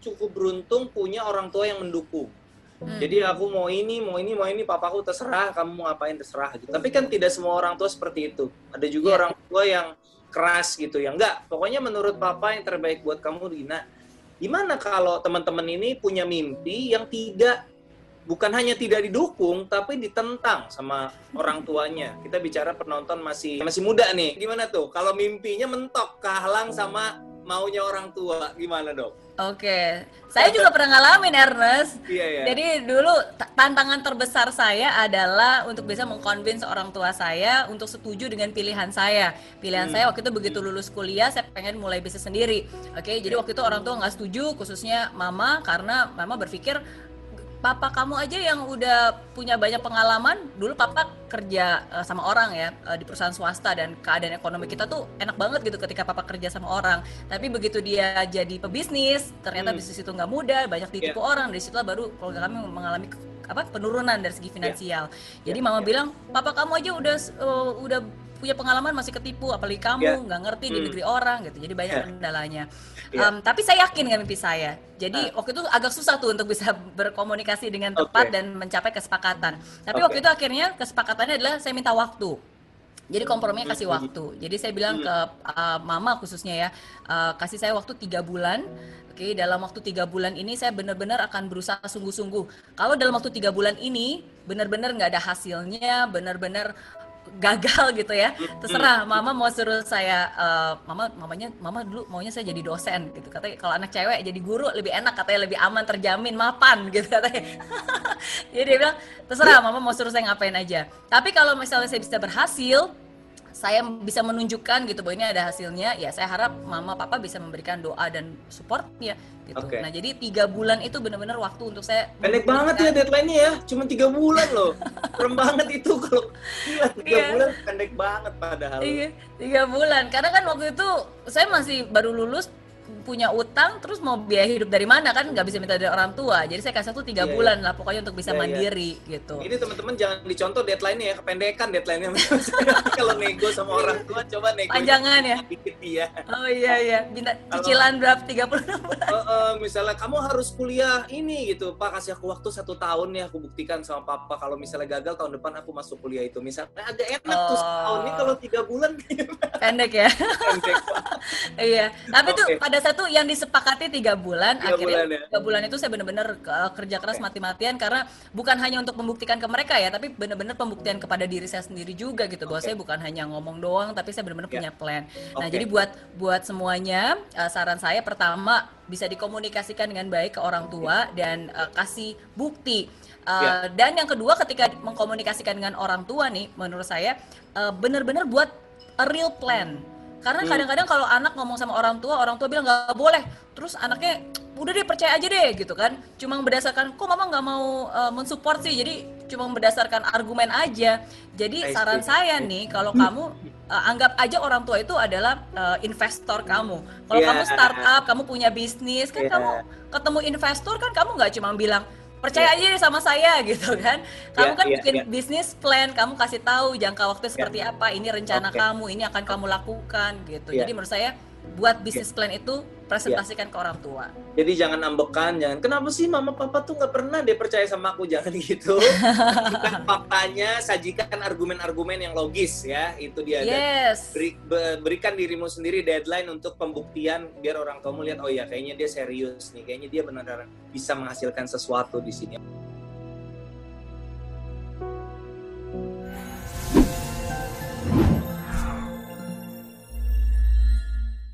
cukup beruntung punya orang tua yang mendukung. Hmm. Jadi aku mau ini, mau ini, mau ini, papaku terserah, kamu mau ngapain terserah gitu. Tapi kan tidak semua orang tua seperti itu. Ada juga yeah. orang tua yang keras gitu, yang enggak. Pokoknya menurut papa yang terbaik buat kamu, Dina. Gimana kalau teman-teman ini punya mimpi yang tidak bukan hanya tidak didukung tapi ditentang sama orang tuanya. Kita bicara penonton masih masih muda nih. Gimana tuh? Kalau mimpinya mentok kehalang sama maunya orang tua gimana dok? Oke, saya juga pernah ngalamin Ernest. Iya, iya. Jadi dulu tantangan terbesar saya adalah untuk bisa mengconvince orang tua saya untuk setuju dengan pilihan saya. Pilihan hmm. saya waktu itu begitu lulus kuliah, saya pengen mulai bisnis sendiri. Oke, jadi waktu itu orang tua nggak setuju, khususnya mama karena mama berpikir papa kamu aja yang udah punya banyak pengalaman dulu papa kerja uh, sama orang ya uh, di perusahaan swasta dan keadaan ekonomi kita tuh enak banget gitu ketika papa kerja sama orang tapi begitu dia jadi pebisnis ternyata hmm. bisnis itu nggak mudah banyak ditipu yeah. orang dari situ baru keluarga kami mengalami apa penurunan dari segi finansial yeah. jadi yeah. mama yeah. bilang papa kamu aja udah uh, udah punya pengalaman masih ketipu apalagi kamu ya. nggak yeah. ngerti hmm. di negeri orang gitu jadi banyak yeah. kendalanya yeah. um, tapi saya yakin dengan mimpi saya jadi uh. waktu itu agak susah tuh untuk bisa berkomunikasi dengan tepat okay. dan mencapai kesepakatan tapi okay. waktu itu akhirnya kesepakatannya adalah saya minta waktu jadi komprominya kasih hmm. waktu. Jadi saya bilang hmm. ke uh, mama khususnya ya, uh, kasih saya waktu tiga bulan. Oke, okay, dalam waktu tiga bulan ini saya benar-benar akan berusaha sungguh-sungguh. Kalau dalam waktu tiga bulan ini benar-benar nggak ada hasilnya, benar-benar gagal gitu ya. Terserah mama mau suruh saya uh, mama mamanya mama dulu maunya saya jadi dosen gitu. Katanya kalau anak cewek jadi guru lebih enak katanya lebih aman terjamin mapan gitu katanya. Jadi dia bilang terserah mama mau suruh saya ngapain aja. Tapi kalau misalnya saya bisa berhasil saya bisa menunjukkan gitu bahwa ini ada hasilnya ya saya harap mama papa bisa memberikan doa dan support ya gitu. Okay. nah jadi tiga bulan itu benar-benar waktu untuk saya pendek banget ya deadline-nya ya cuma tiga bulan loh. Keren banget itu kalau gila tiga yeah. bulan pendek banget padahal. Iya tiga bulan. Karena kan waktu itu saya masih baru lulus punya utang terus mau biaya hidup dari mana kan nggak bisa minta dari orang tua. Jadi saya kasih tuh tiga yeah, iya. bulan yeah. lah pokoknya untuk bisa yeah, iya. mandiri yeah. gitu. Ini teman-teman jangan dicontoh deadline-nya ya kependekan deadline-nya. Kalau nego sama orang tua coba nego panjangan ya? dikit dia. Oh iya iya. Minta cicilan berapa? tiga puluh bulan. Uh, uh, misalnya kamu harus kuliah ini gitu. Pak kasih aku waktu satu tahun ya aku buktikan sama papa. Kalau misalnya gagal tahun depan aku masuk kuliah itu. Misalnya agak enak oh. tuh setahun ini kalau tiga bulan. Pendek ya? Pendek iya. Tapi okay. tuh pada satu yang disepakati tiga bulan tiga akhirnya bulan, ya? tiga bulan itu saya benar-benar kerja keras okay. mati-matian karena bukan hanya untuk membuktikan ke mereka ya tapi benar-benar pembuktian kepada diri saya sendiri juga gitu okay. bahwa saya bukan hanya ngomong doang tapi saya benar-benar yeah. punya plan nah okay. jadi buat buat semuanya uh, saran saya pertama bisa dikomunikasikan dengan baik ke orang tua dan uh, kasih bukti uh, yeah. dan yang kedua ketika mengkomunikasikan dengan orang tua nih menurut saya uh, benar-benar buat a real plan karena hmm. kadang-kadang kalau anak ngomong sama orang tua orang tua bilang nggak boleh terus anaknya udah deh percaya aja deh gitu kan cuma berdasarkan kok mama nggak mau uh, mensupport sih jadi cuma berdasarkan argumen aja jadi saran saya nih kalau kamu uh, anggap aja orang tua itu adalah uh, investor kamu kalau yeah. kamu startup kamu punya bisnis kan yeah. kamu ketemu investor kan kamu nggak cuma bilang percaya yeah. aja sama saya gitu kan kamu yeah, kan yeah, bikin yeah. bisnis plan kamu kasih tahu jangka waktu ya. seperti yeah. apa ini rencana okay. kamu ini akan kamu lakukan gitu yeah. jadi menurut saya buat bisnis yeah. plan itu presentasikan yeah. ke orang tua. Jadi jangan ambekan, jangan kenapa sih mama papa tuh nggak pernah dia percaya sama aku, jangan gitu. Bukan faktanya, sajikan argumen-argumen yang logis ya, itu dia. Yes. Beri, berikan dirimu sendiri deadline untuk pembuktian biar orang tua melihat oh ya kayaknya dia serius nih, kayaknya dia benar-benar bisa menghasilkan sesuatu di sini.